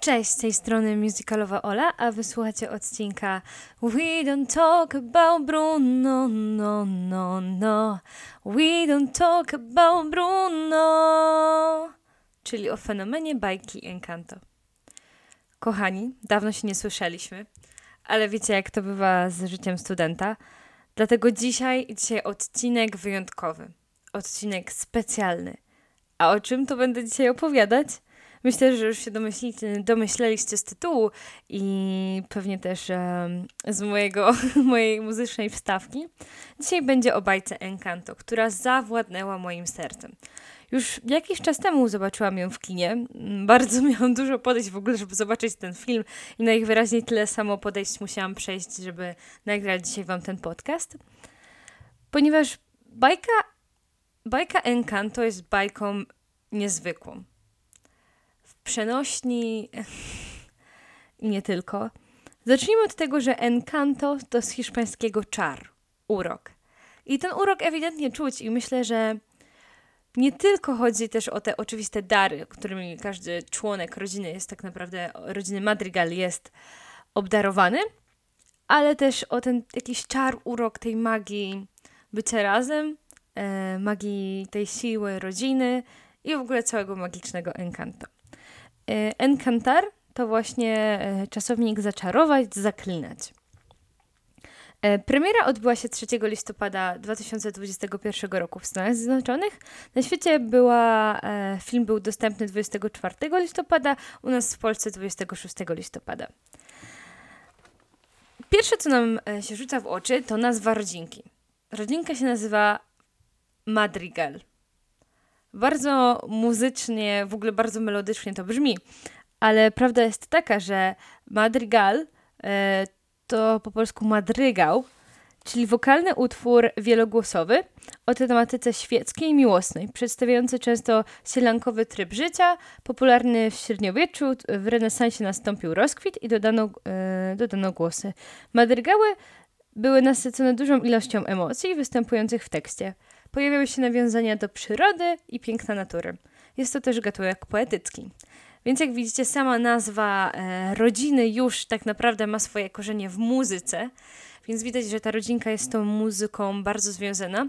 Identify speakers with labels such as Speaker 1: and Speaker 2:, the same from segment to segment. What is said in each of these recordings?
Speaker 1: Cześć, z tej strony musicalowa Ola, a wysłuchacie odcinka We don't talk about Bruno, no, no, no. We don't talk about Bruno. Czyli o fenomenie bajki Encanto. Kochani, dawno się nie słyszeliśmy, ale wiecie jak to bywa z życiem studenta. Dlatego dzisiaj, dzisiaj odcinek wyjątkowy. Odcinek specjalny. A o czym to będę dzisiaj opowiadać? Myślę, że już się domyśleliście z tytułu i pewnie też um, z mojego, mojej muzycznej wstawki. Dzisiaj będzie o bajce Encanto, która zawładnęła moim sercem. Już jakiś czas temu zobaczyłam ją w kinie. Bardzo miałam dużo podejść w ogóle, żeby zobaczyć ten film i najwyraźniej tyle samo podejść musiałam przejść, żeby nagrać dzisiaj Wam ten podcast. Ponieważ bajka, bajka Encanto jest bajką niezwykłą przenośni i nie tylko. Zacznijmy od tego, że encanto to z hiszpańskiego czar, urok. I ten urok ewidentnie czuć i myślę, że nie tylko chodzi też o te oczywiste dary, którymi każdy członek rodziny jest tak naprawdę, rodziny Madrigal jest obdarowany, ale też o ten jakiś czar, urok tej magii bycia razem, e, magii tej siły rodziny i w ogóle całego magicznego encanto. E, encantar to właśnie e, czasownik zaczarować, zaklinać. E, premiera odbyła się 3 listopada 2021 roku w Stanach Zjednoczonych. Na świecie była, film był dostępny 24 listopada, u nas w Polsce 26 listopada. Pierwsze, co nam się rzuca w oczy, to nazwa rodzinki. Rodzinka się nazywa Madrigal. Bardzo muzycznie, w ogóle bardzo melodycznie to brzmi, ale prawda jest taka, że madrigal e, to po polsku madrygał, czyli wokalny utwór wielogłosowy o tematyce świeckiej i miłosnej, przedstawiający często sielankowy tryb życia, popularny w średniowieczu, w renesansie nastąpił rozkwit i dodano, e, dodano głosy. Madrygały były nasycone dużą ilością emocji występujących w tekście. Pojawiały się nawiązania do przyrody i piękna natury. Jest to też gatunek poetycki. Więc jak widzicie, sama nazwa e, rodziny już tak naprawdę ma swoje korzenie w muzyce, więc widać, że ta rodzinka jest tą muzyką bardzo związana.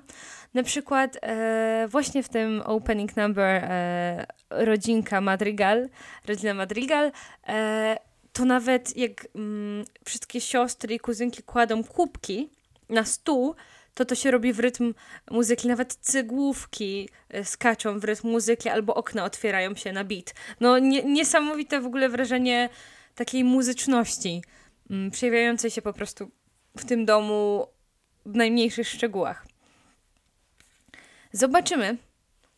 Speaker 1: Na przykład e, właśnie w tym opening number e, rodzinka Madrigal, rodzina Madrigal, e, to nawet jak mm, wszystkie siostry i kuzynki kładą kubki na stół, to to się robi w rytm muzyki. Nawet cygłówki e, skaczą w rytm muzyki albo okna otwierają się na beat. No nie, niesamowite w ogóle wrażenie takiej muzyczności, mm, przejawiającej się po prostu w tym domu w najmniejszych szczegółach. Zobaczymy.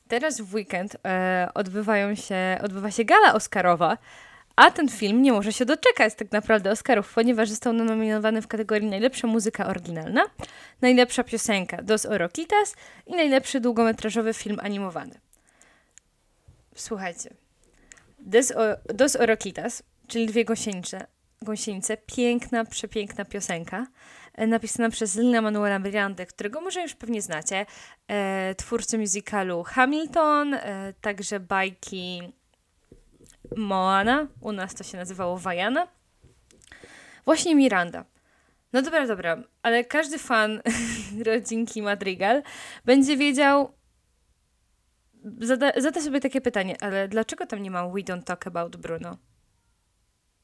Speaker 1: Teraz w weekend e, odbywają się, odbywa się gala Oscarowa, a ten film nie może się doczekać tak naprawdę Oscarów, ponieważ został nominowany w kategorii najlepsza muzyka oryginalna, najlepsza piosenka Dos Oroquitas i najlepszy długometrażowy film animowany. Słuchajcie. Dos, o, Dos Oroquitas, czyli dwie gąsienice, gąsienice, piękna, przepiękna piosenka, e, napisana przez Lina Manuela Miranda, którego może już pewnie znacie, e, twórcy musicalu Hamilton, e, także bajki Moana, u nas to się nazywało Wajana. Właśnie Miranda. No dobra, dobra, ale każdy fan rodzinki Madrigal będzie wiedział, zada, zada sobie takie pytanie, ale dlaczego tam nie ma We Don't Talk About Bruno?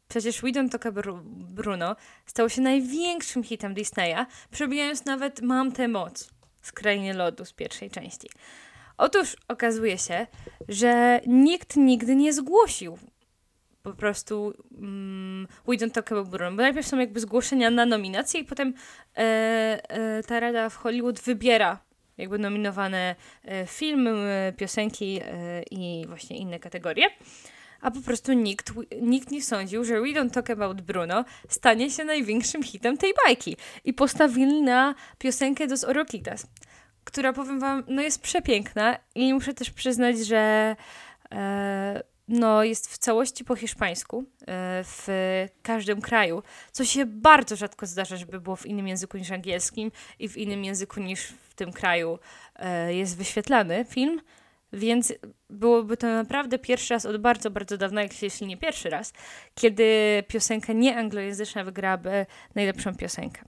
Speaker 1: Przecież We Don't Talk About Bruno stało się największym hitem Disneya, przebijając nawet Mam tę moc z Krainy Lodu z pierwszej części. Otóż okazuje się, że nikt nigdy nie zgłosił po prostu um, We Don't Talk About Bruno, bo najpierw są jakby zgłoszenia na nominacje i potem e, e, ta rada w Hollywood wybiera jakby nominowane e, filmy, e, piosenki e, i właśnie inne kategorie. A po prostu nikt, nikt nie sądził, że We Don't Talk About Bruno stanie się największym hitem tej bajki. I postawili na piosenkę Dos Oroquitas która powiem wam, no jest przepiękna i muszę też przyznać, że e, no jest w całości po hiszpańsku e, w każdym kraju, co się bardzo rzadko zdarza, żeby było w innym języku niż angielskim i w innym języku niż w tym kraju e, jest wyświetlany film. Więc byłoby to naprawdę pierwszy raz od bardzo, bardzo dawna, jeśli nie pierwszy raz, kiedy piosenka nieanglojęzyczna wygrałaby najlepszą piosenkę.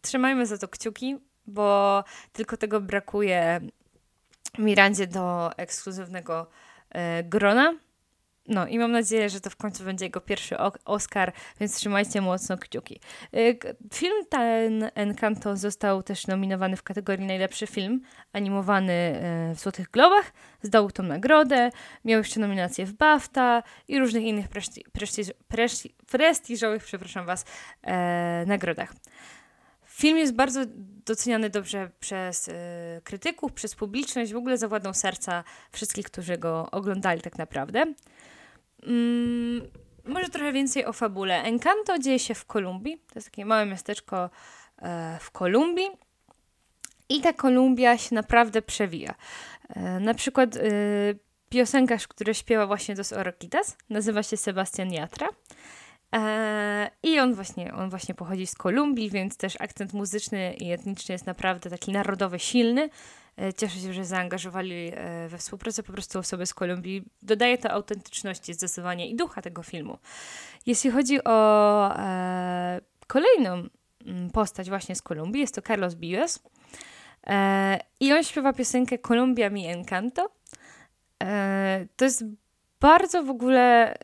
Speaker 1: Trzymajmy za to kciuki, bo tylko tego brakuje Mirandzie do ekskluzywnego e, grona. No i mam nadzieję, że to w końcu będzie jego pierwszy Oscar, więc trzymajcie mocno kciuki. Y, film ten Encanto został też nominowany w kategorii najlepszy film animowany y, w Złotych Globach. Zdał tą nagrodę, miał jeszcze nominacje w BAFTA i różnych innych preszti preszti prestiżowych, przepraszam Was, e, nagrodach. Film jest bardzo doceniany dobrze przez y, krytyków, przez publiczność, w ogóle zawładnął serca wszystkich, którzy go oglądali tak naprawdę. Mm, może trochę więcej o fabule. Encanto dzieje się w Kolumbii. To jest takie małe miasteczko e, w Kolumbii. I ta Kolumbia się naprawdę przewija. E, na przykład e, piosenkarz, który śpiewa właśnie Dos Oroquitas, nazywa się Sebastian Yatra. E, I on właśnie, on właśnie pochodzi z Kolumbii, więc też akcent muzyczny i etniczny jest naprawdę taki narodowy, silny. E, cieszę się, że zaangażowali e, we współpracę po prostu osoby z Kolumbii. Dodaje to autentyczności zdecydowanie i ducha tego filmu. Jeśli chodzi o kolejną mm, postać właśnie z Kolumbii, jest to Carlos Vives. E, I on śpiewa piosenkę Colombia mi encanto. To jest bardzo w ogóle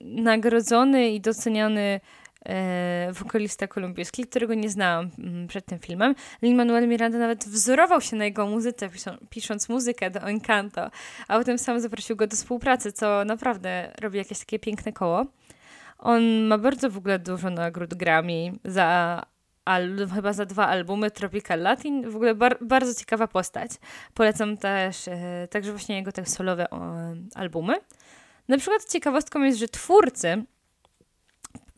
Speaker 1: nagrodzony i doceniany e, wokalista kolumbijski, którego nie znałam mm, przed tym filmem. Lin-Manuel Miranda nawet wzorował się na jego muzyce, pisząc muzykę do Encanto, a potem sam zaprosił go do współpracy, co naprawdę robi jakieś takie piękne koło. On ma bardzo w ogóle dużo nagród Grammy za chyba za dwa albumy Tropical Latin. W ogóle bar bardzo ciekawa postać. Polecam też e, także właśnie jego te solowe albumy. Na przykład ciekawostką jest, że twórcy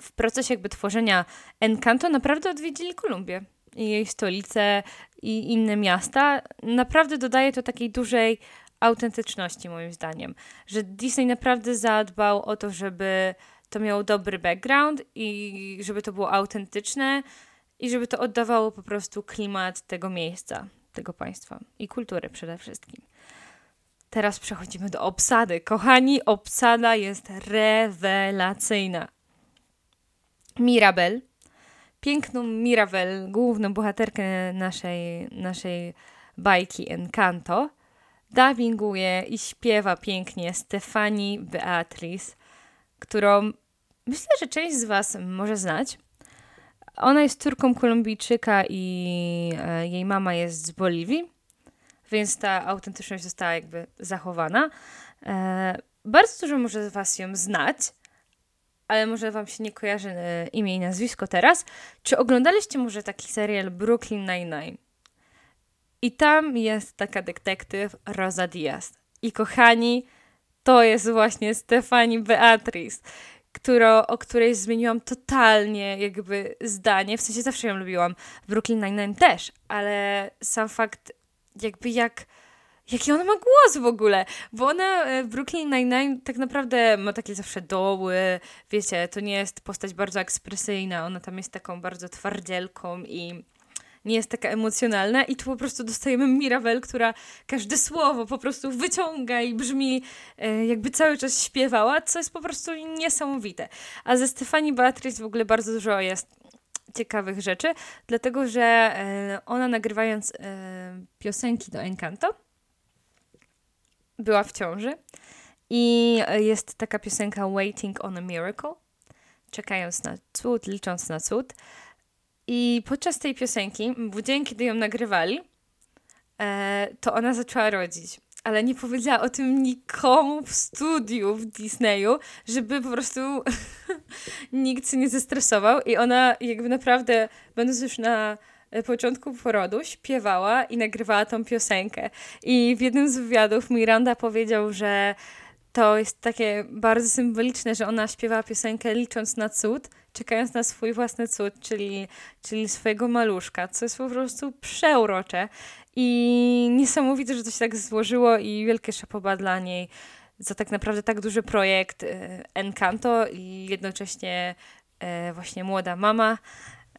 Speaker 1: w procesie jakby tworzenia Encanto naprawdę odwiedzili Kolumbię i jej stolicę i inne miasta. Naprawdę dodaje to takiej dużej autentyczności moim zdaniem, że Disney naprawdę zadbał o to, żeby to miało dobry background i żeby to było autentyczne i żeby to oddawało po prostu klimat tego miejsca, tego państwa i kultury przede wszystkim. Teraz przechodzimy do obsady. Kochani, obsada jest rewelacyjna. Mirabel, piękną Mirabel, główną bohaterkę naszej, naszej bajki Encanto, dubbinguje i śpiewa pięknie Stefani Beatriz, którą myślę, że część z Was może znać. Ona jest córką Kolumbijczyka i e, jej mama jest z Boliwii więc ta autentyczność została jakby zachowana. E, bardzo dużo może z Was ją znać, ale może Wam się nie kojarzy e, imię i nazwisko teraz. Czy oglądaliście może taki serial Brooklyn Nine-Nine? I tam jest taka detektyw Rosa Diaz. I kochani, to jest właśnie Stefani Beatriz, o której zmieniłam totalnie jakby zdanie. W sensie zawsze ją lubiłam. Brooklyn Nine-Nine też, ale sam fakt jakby jak jaki ona ma głos w ogóle, bo ona e, w Brooklyn Nine-Nine tak naprawdę ma takie zawsze doły, wiecie, to nie jest postać bardzo ekspresyjna, ona tam jest taką bardzo twardzielką i nie jest taka emocjonalna. I tu po prostu dostajemy Mirabel, która każde słowo po prostu wyciąga i brzmi e, jakby cały czas śpiewała, co jest po prostu niesamowite. A ze Stefani Beatrice w ogóle bardzo dużo jest ciekawych rzeczy, dlatego że e, ona nagrywając e, piosenki do Encanto była w ciąży i jest taka piosenka Waiting on a Miracle, czekając na cud, licząc na cud. I podczas tej piosenki, w dzień, kiedy ją nagrywali, e, to ona zaczęła rodzić ale nie powiedziała o tym nikomu w studiu w Disneyu, żeby po prostu nikt się nie zestresował i ona jakby naprawdę, będąc już na początku porodu, śpiewała i nagrywała tą piosenkę. I w jednym z wywiadów Miranda powiedział, że to jest takie bardzo symboliczne, że ona śpiewała piosenkę licząc na cud, czekając na swój własny cud, czyli, czyli swojego maluszka, co jest po prostu przeurocze. I niesamowite, że to się tak złożyło i wielkie szapoba dla niej za tak naprawdę tak duży projekt e, Encanto i jednocześnie e, właśnie młoda mama.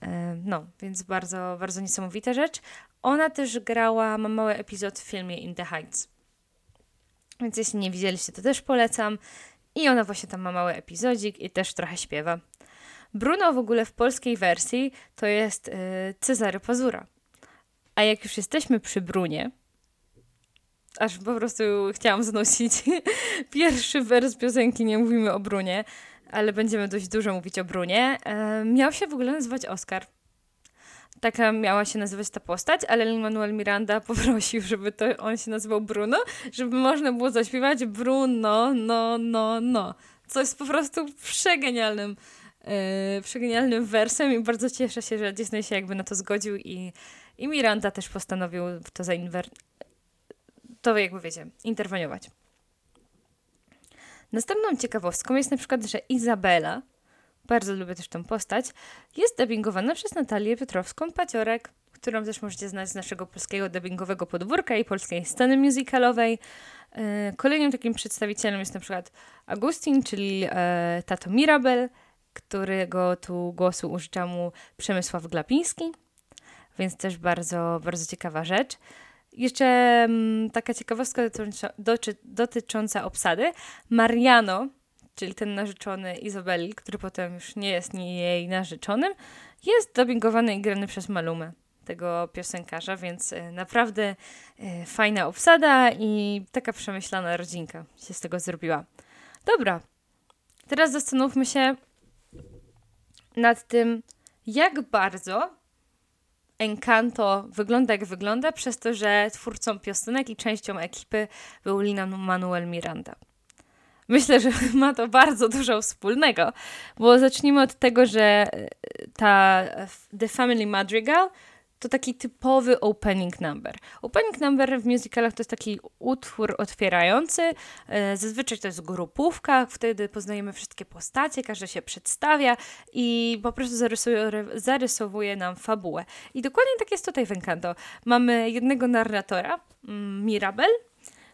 Speaker 1: E, no, więc bardzo, bardzo niesamowita rzecz. Ona też grała, ma mały epizod w filmie In the Heights. Więc jeśli nie widzieliście, to też polecam. I ona właśnie tam ma mały epizodzik i też trochę śpiewa. Bruno w ogóle w polskiej wersji to jest yy, Cezary Pazura. A jak już jesteśmy przy Brunie, aż po prostu chciałam znosić pierwszy wers piosenki, nie mówimy o Brunie, ale będziemy dość dużo mówić o Brunie, yy, miał się w ogóle nazywać Oscar. Taka miała się nazywać ta postać, ale Lin-Manuel Miranda poprosił, żeby to on się nazywał Bruno, żeby można było zaśpiewać Bruno, no, no, no. Co jest po prostu przegenialnym yy, przegenialnym wersem i bardzo cieszę się, że Disney się jakby na to zgodził i, i Miranda też postanowił to zainwer... to jakby wiecie, interweniować. Następną ciekawostką jest na przykład, że Izabela, bardzo lubię też tą postać, jest dubbingowana przez Natalię Piotrowską-Paciorek, którą też możecie znać z naszego polskiego dubbingowego podwórka i polskiej sceny musicalowej. E, kolejnym takim przedstawicielem jest na przykład Agustin, czyli e, tato Mirabel, którego tu głosu użycza mu Przemysław Glapiński, więc też bardzo, bardzo ciekawa rzecz. Jeszcze m, taka ciekawostka dotycząca obsady. Mariano, czyli ten narzeczony Izabeli, który potem już nie jest nie jej narzeczonym, jest dubbingowany i grany przez Malumę, tego piosenkarza, więc e, naprawdę e, fajna obsada i taka przemyślana rodzinka się z tego zrobiła. Dobra, teraz zastanówmy się, nad tym, jak bardzo Encanto wygląda jak wygląda, przez to, że twórcą piosenek i częścią ekipy był Lina Manuel Miranda. Myślę, że ma to bardzo dużo wspólnego, bo zacznijmy od tego, że ta The Family Madrigal to taki typowy opening number. Opening number w musicalach to jest taki utwór otwierający. E, zazwyczaj to jest grupówka, wtedy poznajemy wszystkie postacie, każdy się przedstawia i po prostu zarysuje, zarysowuje nam fabułę. I dokładnie tak jest tutaj w Encanto. Mamy jednego narratora, mm, Mirabel,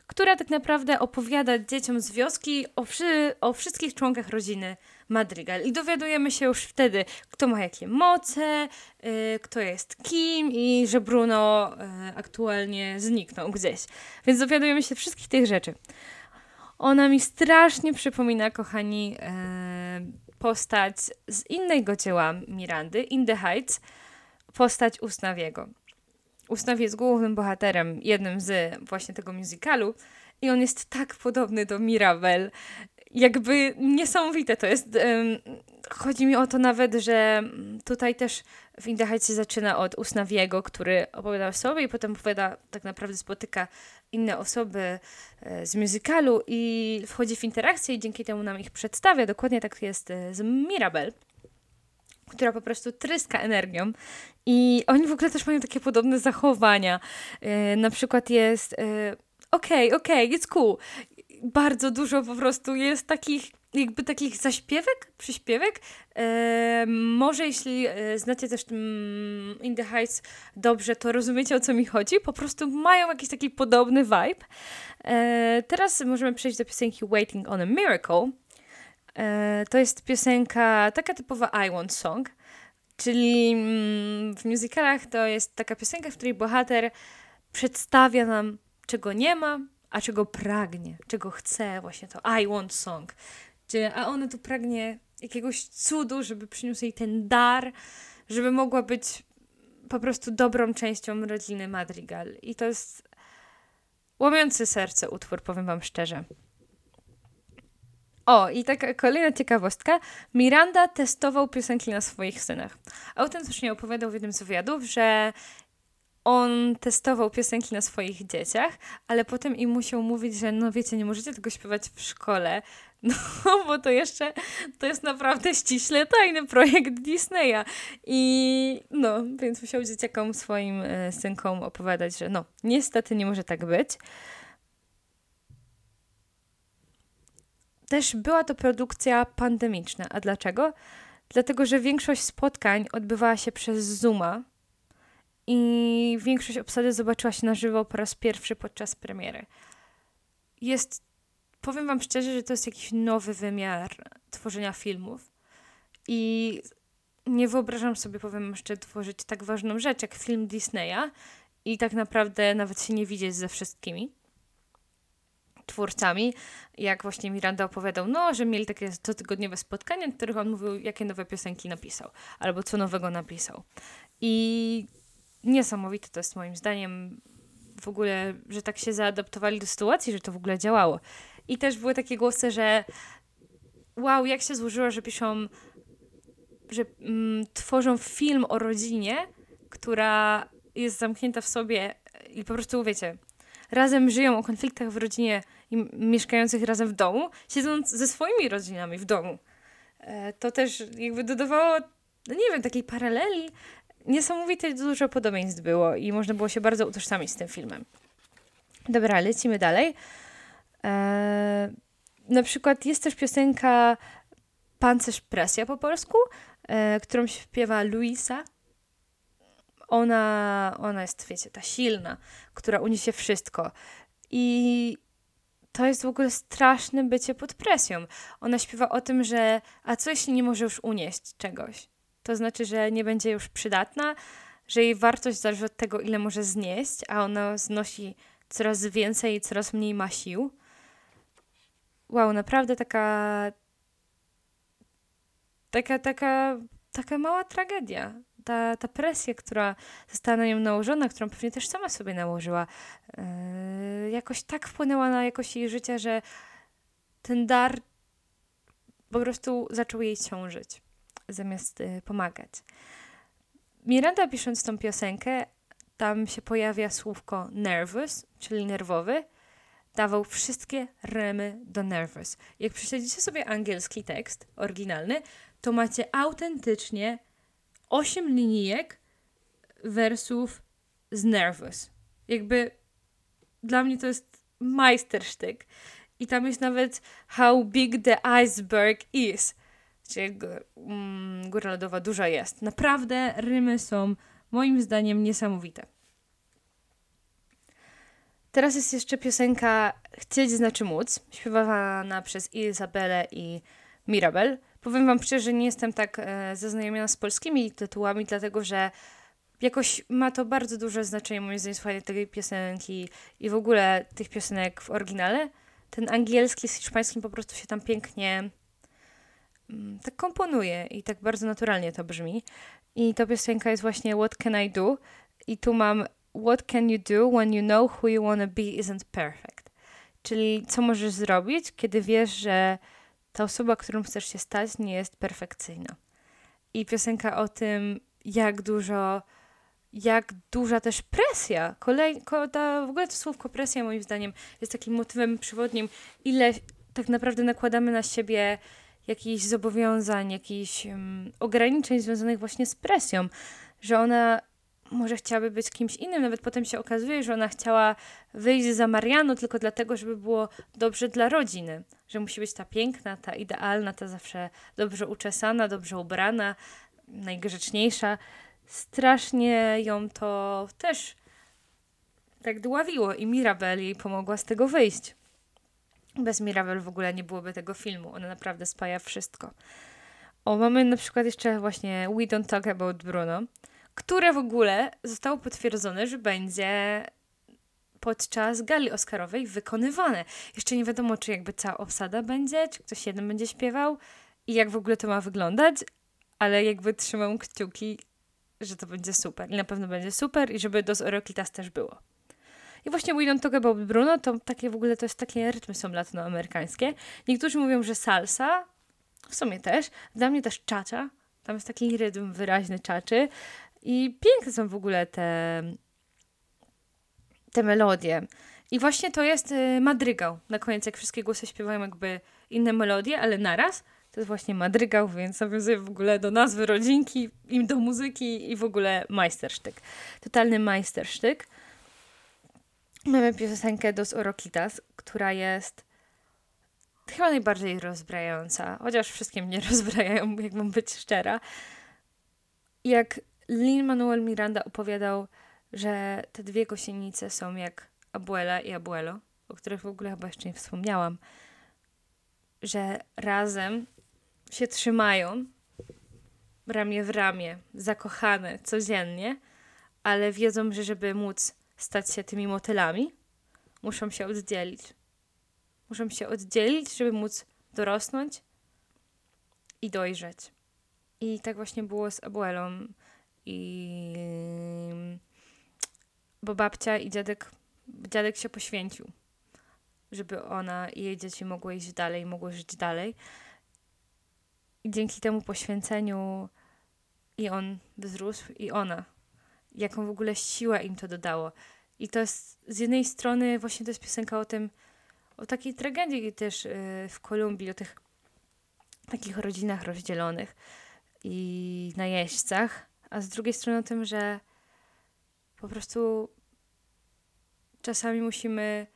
Speaker 1: która tak naprawdę opowiada dzieciom z wioski o, wszy, o wszystkich członkach rodziny Madrigal. I dowiadujemy się już wtedy, kto ma jakie moce, yy, kto jest kim i że Bruno yy, aktualnie zniknął gdzieś. Więc dowiadujemy się wszystkich tych rzeczy. Ona mi strasznie przypomina, kochani, yy, postać z innego dzieła Mirandy, In the Heights, postać Usnawiego. Usnaw jest głównym bohaterem, jednym z właśnie tego musicalu i on jest tak podobny do Mirabel. Jakby niesamowite to jest. Chodzi mi o to nawet, że tutaj też w Indahajcie zaczyna od Usnawiego, który opowiada o sobie i potem opowiada, tak naprawdę spotyka inne osoby e, z musicalu i wchodzi w interakcję i dzięki temu nam ich przedstawia. Dokładnie tak jest e, z Mirabel która po prostu tryska energią i oni w ogóle też mają takie podobne zachowania. Yy, na przykład jest yy, okej, okay, okej, okay, it's cool. Bardzo dużo po prostu jest takich jakby takich zaśpiewek, przyśpiewek. E, może jeśli e, znacie też mm, In the Heights dobrze, to rozumiecie o co mi chodzi. Po prostu mają jakiś taki podobny vibe. E, teraz możemy przejść do piosenki Waiting on a Miracle. E, to jest piosenka taka typowa I Want Song, czyli mm, w musicalach to jest taka piosenka, w której bohater przedstawia nam, czego nie ma, a czego pragnie, czego chce, właśnie to I Want Song. A ona tu pragnie jakiegoś cudu, żeby przyniósł jej ten dar, żeby mogła być po prostu dobrą częścią rodziny Madrigal. I to jest łamiący serce utwór, powiem Wam szczerze. O, i taka kolejna ciekawostka. Miranda testował piosenki na swoich synach. Autentycznie opowiadał w jednym z wywiadów, że on testował piosenki na swoich dzieciach, ale potem im musiał mówić, że no wiecie, nie możecie tego śpiewać w szkole, no bo to jeszcze, to jest naprawdę ściśle tajny projekt Disneya. I no, więc musiał dzieciakom swoim e, synkom opowiadać, że no, niestety nie może tak być. Też była to produkcja pandemiczna. A dlaczego? Dlatego, że większość spotkań odbywała się przez Zooma i większość obsady zobaczyła się na żywo po raz pierwszy podczas premiery. Jest, powiem Wam szczerze, że to jest jakiś nowy wymiar tworzenia filmów i nie wyobrażam sobie, powiem jeszcze, tworzyć tak ważną rzecz jak film Disneya i tak naprawdę nawet się nie widzieć ze wszystkimi twórcami, jak właśnie Miranda opowiadał, no, że mieli takie cotygodniowe spotkania, w których on mówił, jakie nowe piosenki napisał, albo co nowego napisał. I niesamowite to jest moim zdaniem w ogóle, że tak się zaadaptowali do sytuacji, że to w ogóle działało. I też były takie głosy, że wow, jak się złożyło, że piszą, że mm, tworzą film o rodzinie, która jest zamknięta w sobie i po prostu, wiecie, razem żyją o konfliktach w rodzinie mieszkających razem w domu, siedząc ze swoimi rodzinami w domu. E, to też jakby dodawało, no nie wiem, takiej paraleli. Niesamowite dużo podobieństw było i można było się bardzo utożsamić z tym filmem. Dobra, lecimy dalej. E, na przykład jest też piosenka Pancerz Presja po polsku, e, którą śpiewa Luisa ona, ona jest, wiecie, ta silna, która uniesie wszystko. I to jest w ogóle straszne bycie pod presją. Ona śpiewa o tym, że a co jeśli nie może już unieść czegoś? To znaczy, że nie będzie już przydatna, że jej wartość zależy od tego, ile może znieść, a ona znosi coraz więcej i coraz mniej ma sił. Wow, naprawdę taka. Taka, taka, taka mała tragedia ta, ta presja, która została na nią nałożona, którą pewnie też sama sobie nałożyła, yy, jakoś tak wpłynęła na jakość jej życia, że ten dar po prostu zaczął jej ciążyć, zamiast yy, pomagać. Miranda pisząc tą piosenkę, tam się pojawia słówko nervous, czyli nerwowy, dawał wszystkie remy do nervous. Jak prześledzicie sobie angielski tekst oryginalny, to macie autentycznie 8 linijek wersów z Nervous. Jakby dla mnie to jest majstersztyk. I tam jest nawet How Big the Iceberg Is. Czyli mm, góra lodowa duża jest. Naprawdę rymy są moim zdaniem niesamowite. Teraz jest jeszcze piosenka Chcieć znaczy móc, śpiewana przez Izabelę i Mirabel. Powiem Wam szczerze, że nie jestem tak e, zaznajomiona z polskimi tytułami, dlatego że jakoś ma to bardzo duże znaczenie, moim zdaniem, słuchanie tej piosenki i w ogóle tych piosenek w oryginale. Ten angielski z hiszpańskim po prostu się tam pięknie mm, tak komponuje i tak bardzo naturalnie to brzmi. I ta piosenka jest właśnie What Can I Do? I tu mam What can you do when you know who you wanna be isn't perfect? Czyli co możesz zrobić, kiedy wiesz, że ta osoba, którą chcesz się stać, nie jest perfekcyjna. I piosenka o tym, jak dużo, jak duża też presja, kolej, ta, w ogóle to słówko presja moim zdaniem jest takim motywem przewodnim, ile tak naprawdę nakładamy na siebie jakichś zobowiązań, jakichś um, ograniczeń związanych właśnie z presją, że ona może chciałaby być kimś innym. Nawet potem się okazuje, że ona chciała wyjść za Marianu tylko dlatego, żeby było dobrze dla rodziny. Że musi być ta piękna, ta idealna, ta zawsze dobrze uczesana, dobrze ubrana, najgrzeczniejsza. Strasznie ją to też tak dławiło i Mirabel jej pomogła z tego wyjść. Bez Mirabel w ogóle nie byłoby tego filmu. Ona naprawdę spaja wszystko. O, mamy na przykład jeszcze właśnie We Don't Talk About Bruno które w ogóle zostało potwierdzone, że będzie podczas gali Oscarowej wykonywane. Jeszcze nie wiadomo, czy jakby cała obsada będzie, czy ktoś jeden będzie śpiewał i jak w ogóle to ma wyglądać, ale jakby trzymam kciuki, że to będzie super. I na pewno będzie super i żeby Dos Oroklitas też było. I właśnie Don't Talk About Bruno, to takie w ogóle to jest takie rytmy są latinoamerykańskie. Niektórzy mówią, że salsa, w sumie też. Dla mnie też czacza. Tam jest taki rytm wyraźny czaczy. I piękne są w ogóle te, te melodie. I właśnie to jest y, madrygał. Na koniec, jak wszystkie głosy śpiewają jakby inne melodie, ale naraz, to jest właśnie madrygał, więc nawiązuje w ogóle do nazwy rodzinki, im do muzyki i w ogóle majstersztyk. Totalny majstersztyk. Mamy piosenkę Dos Oroquitas, która jest chyba najbardziej rozbrajająca, chociaż wszystkie mnie rozbrajają, jak mam być szczera. Jak Lin-Manuel Miranda opowiadał, że te dwie gosienice są jak Abuela i Abuelo, o których w ogóle chyba jeszcze nie wspomniałam, że razem się trzymają ramię w ramię, zakochane codziennie, ale wiedzą, że żeby móc stać się tymi motylami, muszą się oddzielić. muszą się oddzielić, żeby móc dorosnąć i dojrzeć. I tak właśnie było z abuelą. I bo babcia i dziadek, dziadek się poświęcił, żeby ona i jej dzieci mogły iść dalej, mogły żyć dalej. I dzięki temu poświęceniu i on wzrósł, i ona. Jaką w ogóle siłę im to dodało. I to jest z jednej strony właśnie to jest piosenka o tym, o takiej tragedii też yy, w Kolumbii, o tych takich rodzinach rozdzielonych i najeźdźcach, a z drugiej strony o tym, że po prostu czasami musimy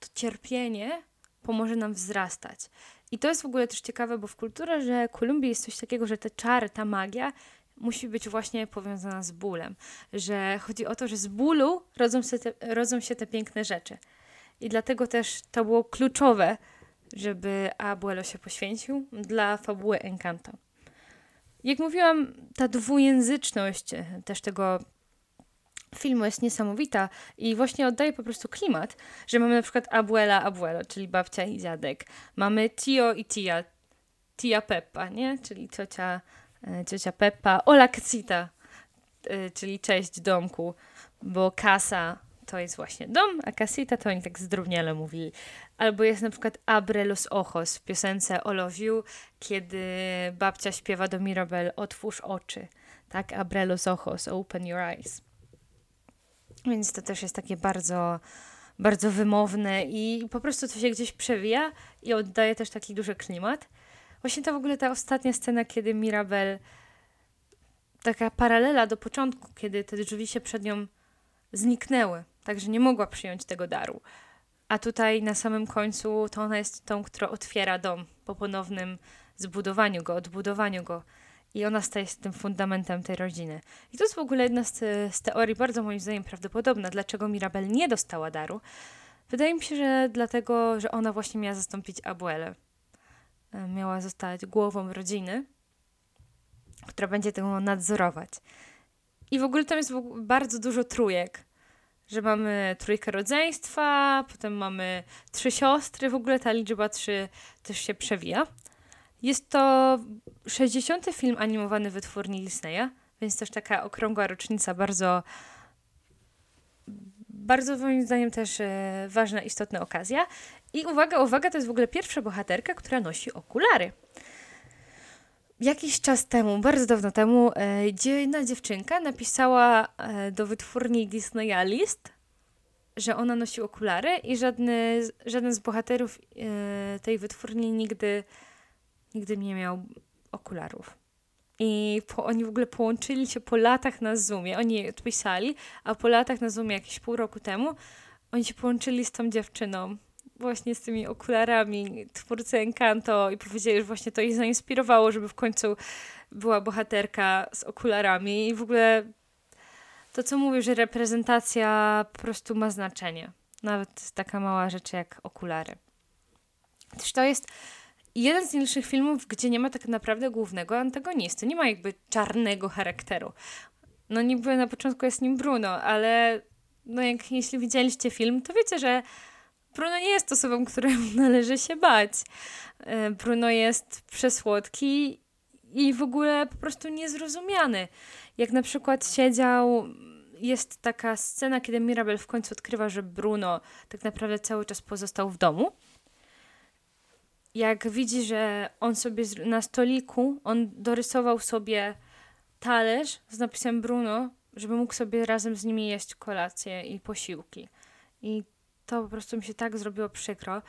Speaker 1: to cierpienie pomoże nam wzrastać. I to jest w ogóle też ciekawe, bo w kulturze Kolumbii jest coś takiego, że te czary, ta magia musi być właśnie powiązana z bólem. Że chodzi o to, że z bólu rodzą się te, rodzą się te piękne rzeczy. I dlatego też to było kluczowe, żeby Abuelo się poświęcił dla fabuły Encanto. Jak mówiłam, ta dwujęzyczność e, też tego filmu jest niesamowita i właśnie oddaje po prostu klimat, że mamy na przykład abuela, abuelo, czyli babcia i dziadek. Mamy tio i tia, tia Peppa, nie? Czyli ciocia, e, ciocia Peppa, hola casita, e, czyli cześć domku, bo casa to jest właśnie dom, a casita to oni tak zdrówniale mówili. Albo jest na przykład Abre los ojos w piosence All of You, kiedy babcia śpiewa do Mirabel Otwórz oczy. Tak, Abre los ojos, open your eyes. Więc to też jest takie bardzo, bardzo wymowne i po prostu to się gdzieś przewija i oddaje też taki duży klimat. Właśnie to w ogóle ta ostatnia scena, kiedy Mirabel, taka paralela do początku, kiedy te drzwi się przed nią zniknęły, także nie mogła przyjąć tego daru. A tutaj na samym końcu to ona jest tą, która otwiera dom po ponownym zbudowaniu go, odbudowaniu go. I ona staje się tym fundamentem tej rodziny. I to jest w ogóle jedna z, z teorii bardzo moim zdaniem prawdopodobna, dlaczego Mirabel nie dostała daru. Wydaje mi się, że dlatego, że ona właśnie miała zastąpić Abuelę. E, miała zostać głową rodziny, która będzie tego nadzorować. I w ogóle tam jest bardzo dużo trójek że mamy trójkę rodzeństwa, potem mamy trzy siostry, w ogóle ta liczba trzy też się przewija. Jest to 60. film animowany wytwórni Disneya, więc też taka okrągła rocznica, bardzo, bardzo moim zdaniem też e, ważna, istotna okazja. I uwaga, uwaga, to jest w ogóle pierwsza bohaterka, która nosi okulary. Jakiś czas temu, bardzo dawno temu, e, jedna dziewczynka napisała e, do wytwórni Disneya list, że ona nosi okulary i żadny, żaden z bohaterów e, tej wytwórni nigdy, nigdy nie miał okularów. I po, oni w ogóle połączyli się po latach na Zoomie. Oni odpisali, a po latach na Zoomie jakieś pół roku temu oni się połączyli z tą dziewczyną właśnie z tymi okularami twórcy Encanto i powiedzieli, że właśnie to ich zainspirowało, żeby w końcu była bohaterka z okularami i w ogóle to, co mówię, że reprezentacja po prostu ma znaczenie. Nawet taka mała rzecz jak okulary. Też to jest jeden z nielicznych filmów, gdzie nie ma tak naprawdę głównego antagonisty. Nie ma jakby czarnego charakteru. No niby na początku jest nim Bruno, ale no jak jeśli widzieliście film, to wiecie, że Bruno nie jest osobą, któremu należy się bać. E, Bruno jest przesłodki i w ogóle po prostu niezrozumiany. Jak na przykład siedział, jest taka scena, kiedy Mirabel w końcu odkrywa, że Bruno tak naprawdę cały czas pozostał w domu. Jak widzi, że on sobie na stoliku, on dorysował sobie talerz z napisem Bruno, żeby mógł sobie razem z nimi jeść kolację i posiłki. I to po prostu mi się tak zrobiło przykro.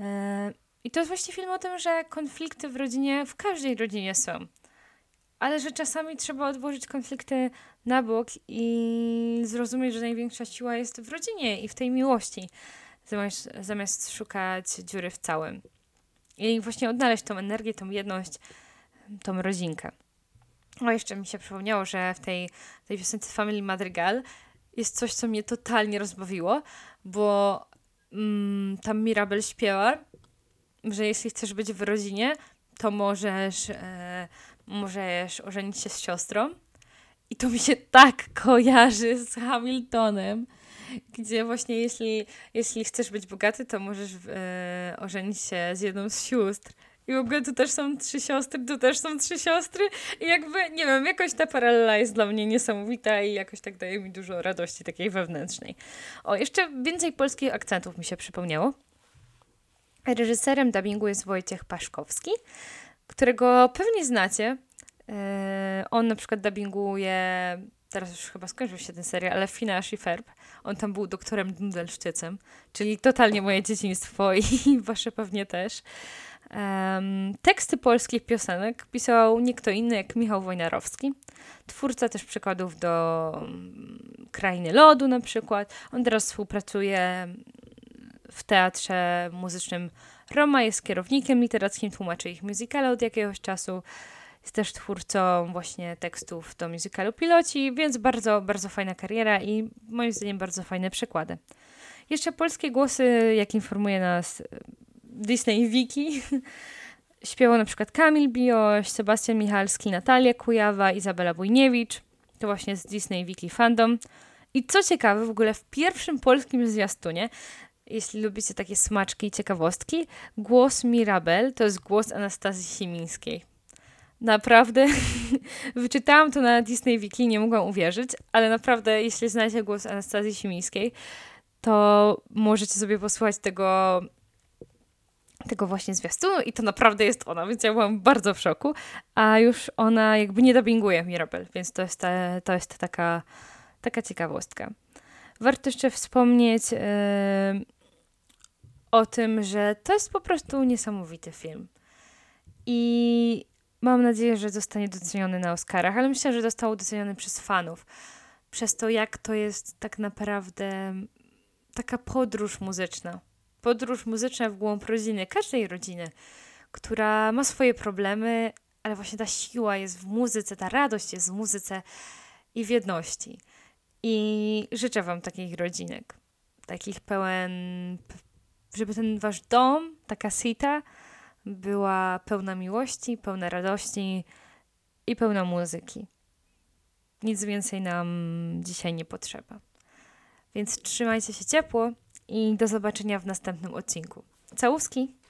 Speaker 1: E, I to jest właśnie film o tym, że konflikty w rodzinie, w każdej rodzinie są. Ale że czasami trzeba odłożyć konflikty na bok i zrozumieć, że największa siła jest w rodzinie i w tej miłości, zamiast, zamiast szukać dziury w całym. I właśnie odnaleźć tą energię, tą jedność, tą rodzinkę. O, jeszcze mi się przypomniało, że w tej, tej piosence Family Madrigal jest coś, co mnie totalnie rozbawiło, bo mm, tam Mirabel śpiewa, że jeśli chcesz być w rodzinie, to możesz, e, możesz ożenić się z siostrą. I to mi się tak kojarzy z Hamiltonem. gdzie właśnie jeśli, jeśli chcesz być bogaty, to możesz e, ożenić się z jedną z sióstr. I w ogóle tu też są trzy siostry, tu też są trzy siostry. I jakby, nie wiem, jakoś ta paralela jest dla mnie niesamowita i jakoś tak daje mi dużo radości takiej wewnętrznej. O, jeszcze więcej polskich akcentów mi się przypomniało. Reżyserem dubbingu jest Wojciech Paszkowski, którego pewnie znacie. E, on na przykład dubbinguje teraz już chyba skończył się ten serial, ale Finash i Ferb, on tam był doktorem Dundelszczycem, czyli totalnie moje dzieciństwo i wasze pewnie też. Um, teksty polskich piosenek pisał nie kto inny jak Michał Wojnarowski, twórca też przykładów do um, Krainy Lodu na przykład. On teraz współpracuje w teatrze muzycznym Roma, jest kierownikiem literackim, tłumaczy ich muzykale od jakiegoś czasu. Jest też twórcą właśnie tekstów do musicalu Piloci, więc bardzo, bardzo fajna kariera i moim zdaniem bardzo fajne przykłady. Jeszcze polskie głosy, jak informuje nas Disney Wiki, śpiewał na przykład Kamil Bioś, Sebastian Michalski, Natalia Kujawa, Izabela Bujniewicz. To właśnie z Disney Wiki Fandom. I co ciekawe, w ogóle w pierwszym polskim zwiastunie, jeśli lubicie takie smaczki i ciekawostki, głos Mirabel to jest głos Anastazji Simińskiej. Naprawdę wyczytałam to na Disney Wiki, nie mogłam uwierzyć, ale naprawdę, jeśli znacie głos Anastazji Simińskiej, to możecie sobie posłuchać tego, tego właśnie zwiastunu i to naprawdę jest ona, więc ja byłam bardzo w szoku, a już ona jakby nie dubbinguje Mirabel, więc to jest, ta, to jest taka, taka ciekawostka. Warto jeszcze wspomnieć yy, o tym, że to jest po prostu niesamowity film. I Mam nadzieję, że zostanie doceniony na Oscarach, ale myślę, że został doceniony przez fanów. Przez to, jak to jest tak naprawdę taka podróż muzyczna. Podróż muzyczna w głąb rodziny, każdej rodziny, która ma swoje problemy, ale właśnie ta siła jest w muzyce, ta radość jest w muzyce i w jedności. I życzę Wam takich rodzinek, takich pełen, żeby ten Wasz dom, taka sita, była pełna miłości, pełna radości i pełna muzyki. Nic więcej nam dzisiaj nie potrzeba. Więc trzymajcie się ciepło i do zobaczenia w następnym odcinku. Całuski!